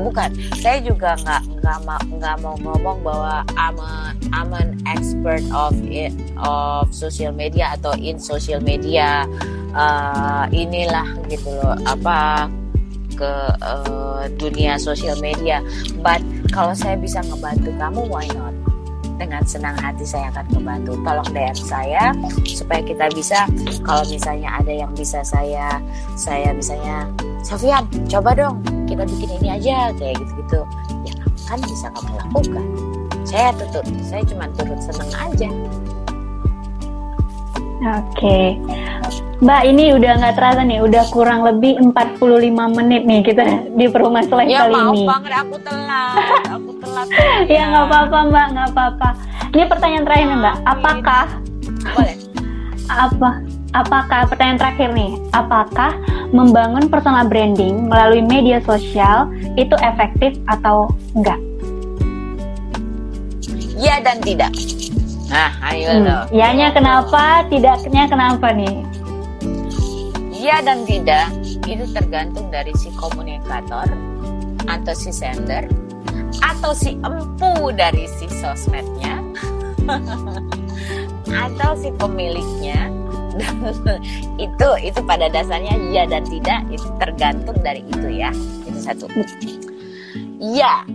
Bukan, saya juga nggak nggak mau nggak mau ngomong bahwa I'm, a, I'm an expert of it, of social media atau in social media uh, inilah gitu loh apa ke uh, dunia sosial media. But kalau saya bisa ngebantu kamu, why not? Dengan senang hati saya akan membantu. Tolong DM saya supaya kita bisa kalau misalnya ada yang bisa saya saya misalnya Sofian, coba dong kita bikin ini aja kayak gitu-gitu. Ya kan bisa kamu lakukan. Saya tutup, saya cuma turut senang aja.
Oke. Okay. Mbak ini udah nggak terasa nih, udah kurang lebih 45 menit nih kita di Perumas Live
ya,
kali
maaf
ini.
banget aku telat, aku telat.
ya nggak apa-apa Mbak, nggak apa-apa. Ini pertanyaan terakhir nih Mbak, apakah
Boleh.
apa apakah pertanyaan terakhir nih, apakah membangun personal branding melalui media sosial itu efektif atau enggak?
Ya dan tidak. Nah, ayo
Hmm.
loh.
Ianya kenapa, tidaknya kenapa nih?
Ya dan tidak itu tergantung dari si komunikator atau si sender atau si empu dari si sosmednya atau si pemiliknya. Itu itu pada dasarnya ya dan tidak itu tergantung dari itu ya. Itu satu. Ya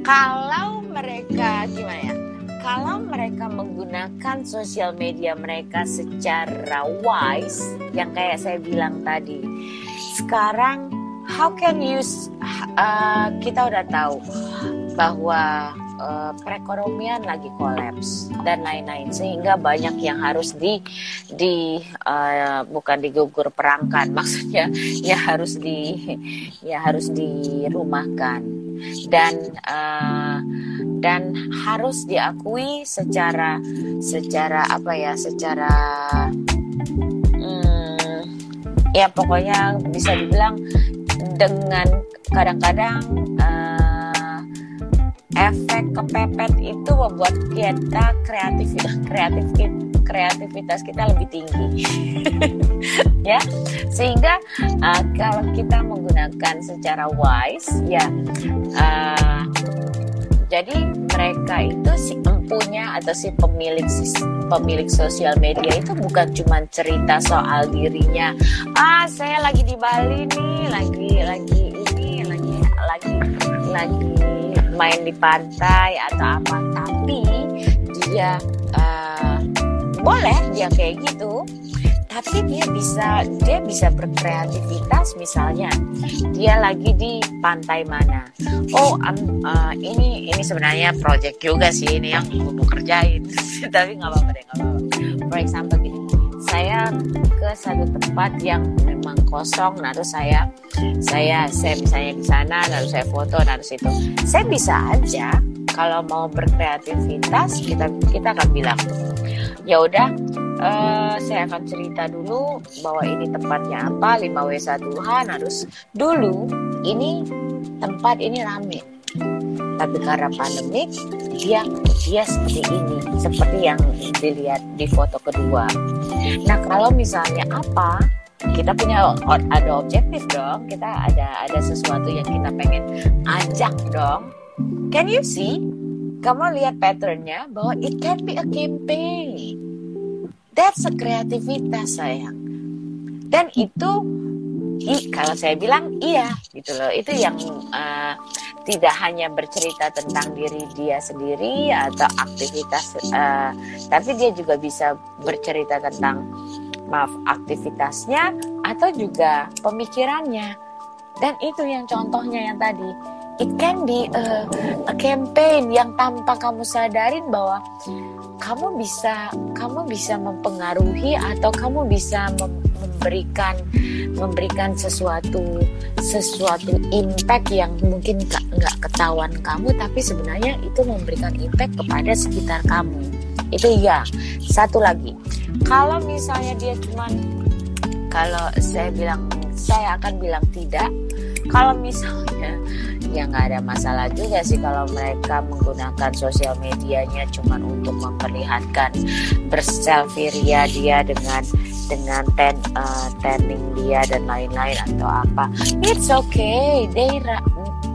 kalau mereka gimana ya kalau mereka menggunakan sosial media mereka secara wise yang kayak saya bilang tadi sekarang how can you uh, kita udah tahu bahwa uh, perekonomian lagi kolaps dan lain-lain. Sehingga banyak yang harus di di uh, bukan digugur perangkan maksudnya ya harus di ya harus dirumahkan. Dan uh, dan harus diakui secara secara apa ya secara hmm, ya pokoknya bisa dibilang dengan kadang-kadang eh, efek kepepet itu membuat kita kreatif kreatif kreativitas kita lebih tinggi. Ya sehingga eh, kalau kita menggunakan secara wise ya eh, jadi mereka itu si empunya atau si pemilik si pemilik sosial media itu bukan cuma cerita soal dirinya. Ah, saya lagi di Bali nih, lagi lagi ini, lagi lagi lagi main di pantai atau apa. Tapi dia uh, boleh dia kayak gitu, tapi dia bisa dia bisa berkreativitas misalnya dia lagi di pantai mana. Oh um, uh, ini ini sebenarnya project juga sih ini yang mau kerjain. Tapi nggak apa-apa deh nggak apa-apa. For example gini saya ke satu tempat yang memang kosong lalu saya saya saya misalnya di sana lalu saya foto lalu situ saya bisa aja kalau mau berkreativitas kita kita akan bilang ya udah uh, saya akan cerita dulu bahwa ini tempatnya apa 5W1H harus dulu ini tempat ini rame. Tapi karena pandemik dia dia seperti ini seperti yang dilihat di foto kedua. Nah kalau misalnya apa kita punya ada objektif dong. Kita ada ada sesuatu yang kita pengen ajak dong. Can you see? Kamu lihat patternnya bahwa it can be a campaign That's a kreativitas sayang. Dan itu, i, kalau saya bilang iya gitu loh. Itu yang uh, tidak hanya bercerita tentang diri dia sendiri atau aktivitas, uh, tapi dia juga bisa bercerita tentang maaf aktivitasnya atau juga pemikirannya. Dan itu yang contohnya yang tadi. It can be a, a campaign yang tanpa kamu sadarin bahwa kamu bisa kamu bisa mempengaruhi atau kamu bisa mem memberikan memberikan sesuatu sesuatu impact yang mungkin nggak nggak ketahuan kamu tapi sebenarnya itu memberikan impact kepada sekitar kamu. Itu ya. Satu lagi. Kalau misalnya dia cuman kalau saya bilang saya akan bilang tidak kalau misalnya ya nggak ada masalah juga sih kalau mereka menggunakan sosial medianya cuma untuk memperlihatkan berselfie ria dia dengan dengan ten, uh, tanning dia dan lain-lain atau apa. It's okay they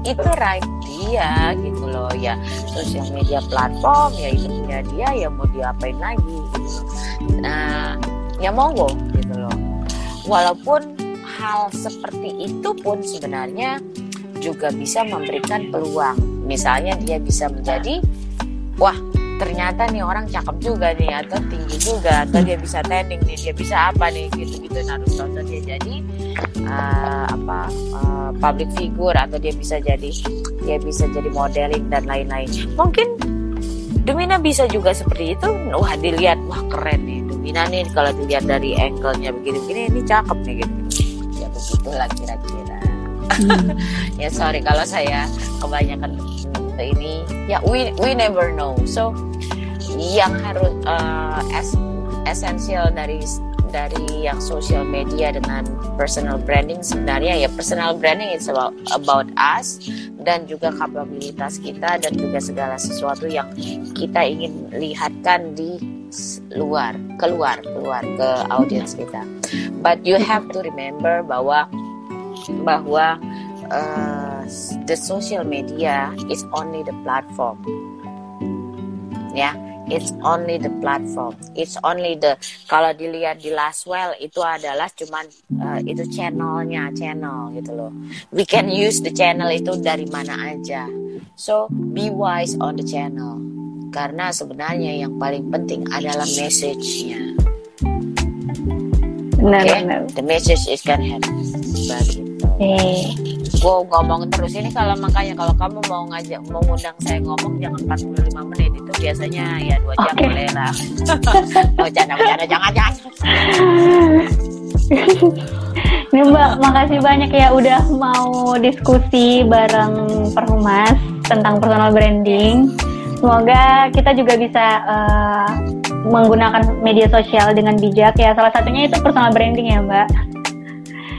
itu right dia gitu loh ya. Sosial media platform ya hidupnya dia ya mau diapain lagi gitu nah ya monggo gitu loh. Walaupun hal seperti itu pun sebenarnya juga bisa memberikan peluang. Misalnya dia bisa menjadi, wah ternyata nih orang cakep juga nih atau tinggi juga atau dia bisa tanding nih dia bisa apa nih gitu-gitu nah tonton dia jadi uh, apa uh, public figure atau dia bisa jadi dia bisa jadi modeling dan lain-lain mungkin Dumina bisa juga seperti itu wah dilihat wah keren nih Mina nih kalau dilihat dari angle-nya begini-begini ini cakep nih gitu. Begitulah kira-kira. Hmm. ya sorry kalau saya kebanyakan ini ya we we never know. So yang harus uh, es, esensial dari dari yang social media dengan personal branding sebenarnya ya personal branding it's about about us dan juga kapabilitas kita dan juga segala sesuatu yang kita ingin lihatkan di luar keluar keluar ke audiens kita. But you have to remember bahwa bahwa uh, the social media is only the platform. Ya yeah? it's only the platform. It's only the kalau dilihat di Laswell itu adalah cuman uh, itu channelnya channel gitu loh. We can use the channel itu dari mana aja. So be wise on the channel karena sebenarnya yang paling penting adalah message-nya. Okay? the message is can have begitu eh. Gue ngomong terus. Ini kalau makanya kalau kamu mau ngajak mau ngundang saya ngomong jangan 45 menit. Itu biasanya ya dua jam okay. boleh lah. Oh jangan jangan jangan jangan.
Ini mbak makasih banyak ya udah mau diskusi bareng Perhumas tentang personal branding semoga kita juga bisa uh, menggunakan media sosial dengan bijak ya salah satunya itu personal branding ya mbak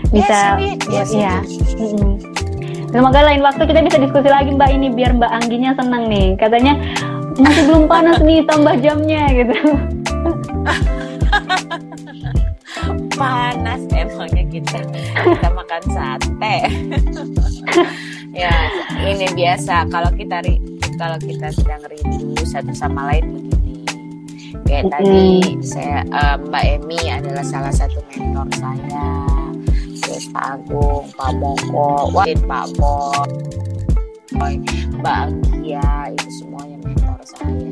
bisa yes, yes, ya. Mm-hmm. Semoga lain waktu kita bisa diskusi lagi Mbak ini biar Mbak Angginya senang nih. Katanya masih belum panas nih tambah jamnya gitu.
panas emangnya kita kita makan sate. ya ini biasa kalau kita kalau kita sedang rindu satu sama lain begini. Kayak mm -hmm. tadi saya uh, Mbak Emi adalah salah satu mentor saya terus Pak Agung, Pak Moko, Wadin Pak Boy, Mbak Anggia, itu semuanya mentor saya.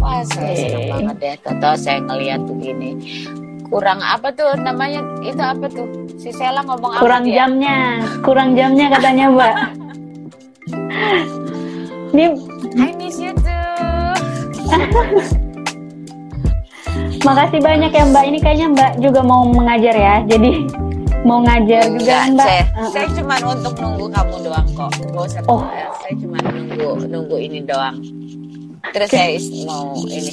Wah saya senang banget deh, Toto saya ngeliat begini. Kurang apa tuh namanya, itu apa tuh? Si Sela ngomong
apa Kurang jamnya, kurang jamnya katanya Mbak.
Ini I miss you too.
Makasih banyak ya Mbak. Ini kayaknya Mbak juga mau mengajar ya. Jadi mau ngajar Enggak, juga mbak
saya, uh saya cuma untuk nunggu kamu doang kok gak usah oh. saya cuma nunggu nunggu ini doang terus saya mau ini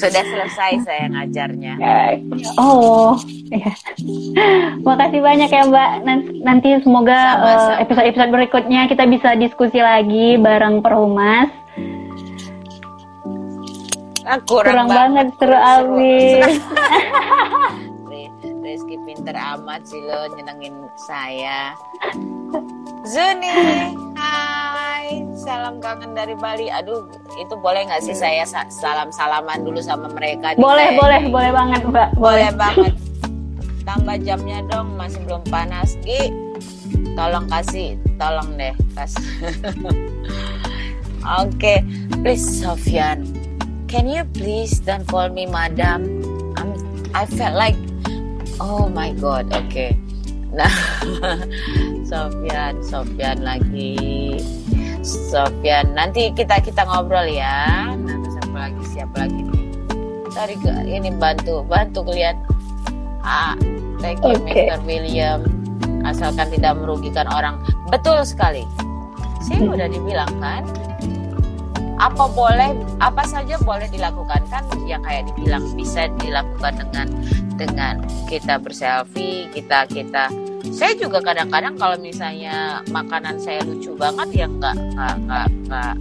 sudah selesai saya ngajarnya.
Oh ya. makasih banyak ya mbak. Nanti semoga uh, episode-episode berikutnya kita bisa diskusi lagi bareng perhumas.
Ah, kurang,
kurang banget. seru abis.
Rizky pinter amat sih lo nyenengin saya. Zuni, hai, salam kangen dari Bali. Aduh, itu boleh nggak sih saya salam-salaman dulu sama mereka?
Boleh, boleh, ini. boleh banget, Mbak.
Boleh, boleh banget. Tambah jamnya dong, masih belum panas. Gi, tolong kasih, tolong deh, kas. Oke, okay. please Sofyan, can you please don't call me madam? I'm, I felt like Oh my god, oke. Okay. Nah, Sofyan, Sofyan lagi. Sofyan, nanti kita kita ngobrol ya. Nanti siapa lagi siapa lagi nih? Tadi ini bantu bantu kalian. Ah, thank you okay. Mr. William. Asalkan tidak merugikan orang. Betul sekali. Saya hmm. udah dibilang kan, apa boleh apa saja boleh dilakukan. Kan yang kayak dibilang bisa dilakukan dengan dengan kita berselfie kita kita. Saya juga kadang-kadang kalau misalnya makanan saya lucu banget ya nggak nggak nggak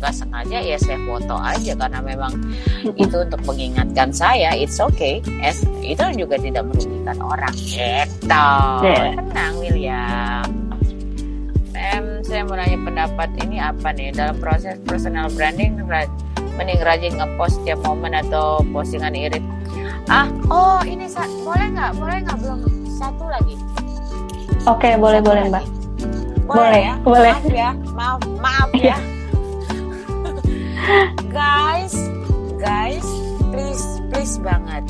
nggak sengaja ya saya foto aja. Karena memang itu untuk mengingatkan saya it's okay. Es itu juga tidak merugikan orang. Gitu. Yeah. tenang William saya mau nanya pendapat ini apa nih? Dalam proses personal branding mending rajin ngepost tiap momen atau postingan irit. Ah oh ini boleh nggak? Boleh nggak? Belum. Satu lagi.
Oke okay, boleh boleh mbak.
Boleh, boleh ya? boleh. Maaf ya. Maaf maaf ya. Guys guys please please banget.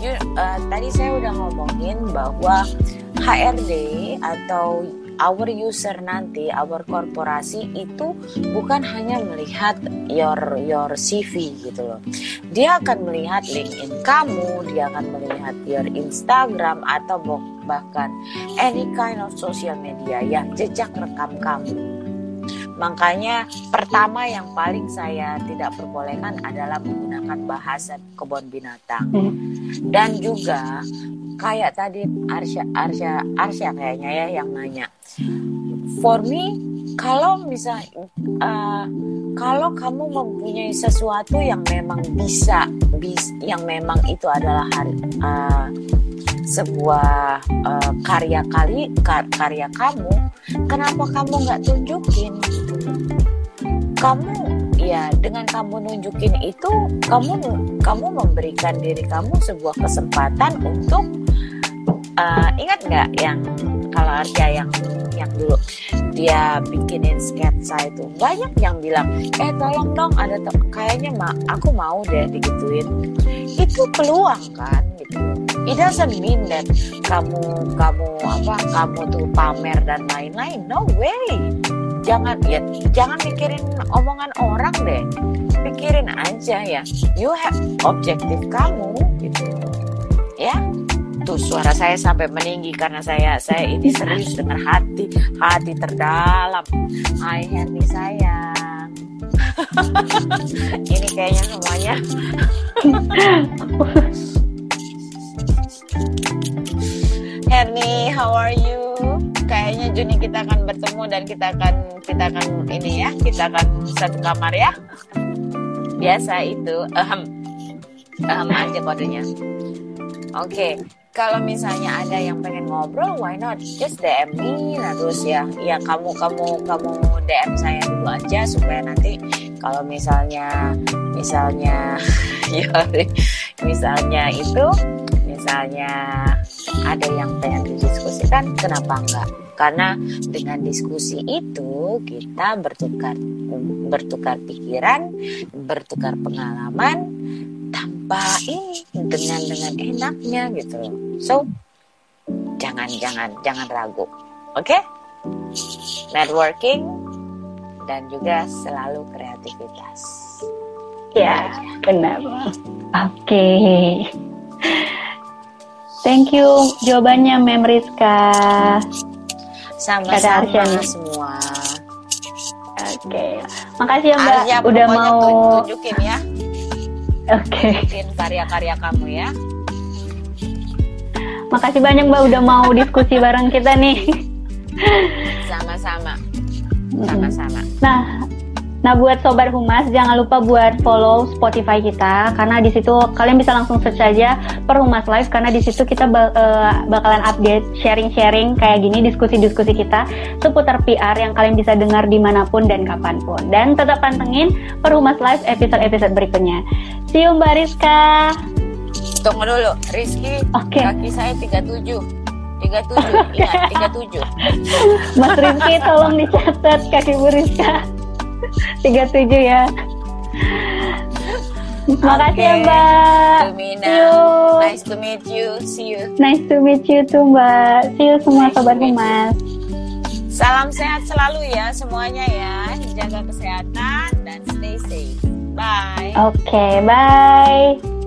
You, uh, tadi saya udah ngomongin bahwa HRD atau our user nanti, our korporasi itu bukan hanya melihat your your CV gitu loh. Dia akan melihat LinkedIn kamu, dia akan melihat your Instagram atau bahkan any kind of social media yang jejak rekam kamu. Makanya pertama yang paling saya tidak perbolehkan adalah menggunakan bahasa kebun binatang. Hmm. Dan juga kayak tadi Arsya Arsya Arsya kayaknya ya yang nanya. For me kalau misal uh, kalau kamu mempunyai sesuatu yang memang bisa bis yang memang itu adalah uh, sebuah uh, karya kali kar, karya kamu kenapa kamu nggak tunjukin kamu ya dengan kamu nunjukin itu kamu kamu memberikan diri kamu sebuah kesempatan untuk uh, ingat nggak yang kalau Arya yang yang dulu dia bikinin sketsa itu banyak yang bilang eh tolong dong ada kayaknya mak aku mau deh digituin. Itu peluang kan gitu. It doesn't mean that kamu kamu apa kamu tuh pamer dan lain-lain. No way jangan ya jangan mikirin omongan orang deh. Pikirin aja ya. You have objektif kamu gitu. Ya? Tuh suara saya sampai meninggi karena saya saya ini serius dengan hati hati terdalam. Hai Henry sayang. Ini kayaknya semuanya. Herni, how are you? Kayaknya Juni kita akan bertemu dan kita akan kita akan ini ya, kita akan satu kamar ya. Biasa itu, ahem, ahem aja kodenya. Oke, okay. kalau misalnya ada yang pengen ngobrol, why not just DM me, nah terus ya, ya kamu kamu kamu DM saya dulu aja supaya nanti kalau misalnya misalnya ya misalnya itu misalnya ada yang pengen didiskusikan, kenapa enggak? Karena dengan diskusi itu kita bertukar bertukar pikiran, bertukar pengalaman tanpa ini dengan dengan enaknya gitu. So jangan jangan jangan ragu, oke? Okay? Networking dan juga selalu kreativitas.
Ya, benar. Oke. Okay. Thank you jawabannya Mem Rizka.
Sama-sama semua.
Oke. Okay. Makasih ya Mbak Arya, udah mau
tunjukin ya.
Oke. Okay.
Karya-karya kamu ya.
Makasih banyak Mbak udah mau diskusi bareng kita nih.
Sama-sama. Sama-sama.
Nah, Nah, buat sobat humas jangan lupa buat follow Spotify kita karena di situ kalian bisa langsung search aja per Humas Live karena di situ kita uh, bakalan update sharing-sharing kayak gini diskusi-diskusi kita seputar PR yang kalian bisa dengar di mana pun dan kapan pun. Dan tetap pantengin per Humas Live episode-episode berikutnya. See you Mbak Rizka.
Tunggu dulu, Rizky. Okay. Kaki saya 37. 37, ingat 37.
Mas Rizky tolong dicatat kaki Bu Rizka. 37 ya. Terima kasih ya Mbak.
Nice to meet you. See you.
Nice to meet you too Mbak. See you semua nice sobat humas.
Salam sehat selalu ya semuanya ya. Jaga kesehatan dan stay safe. Bye.
Oke, okay, bye.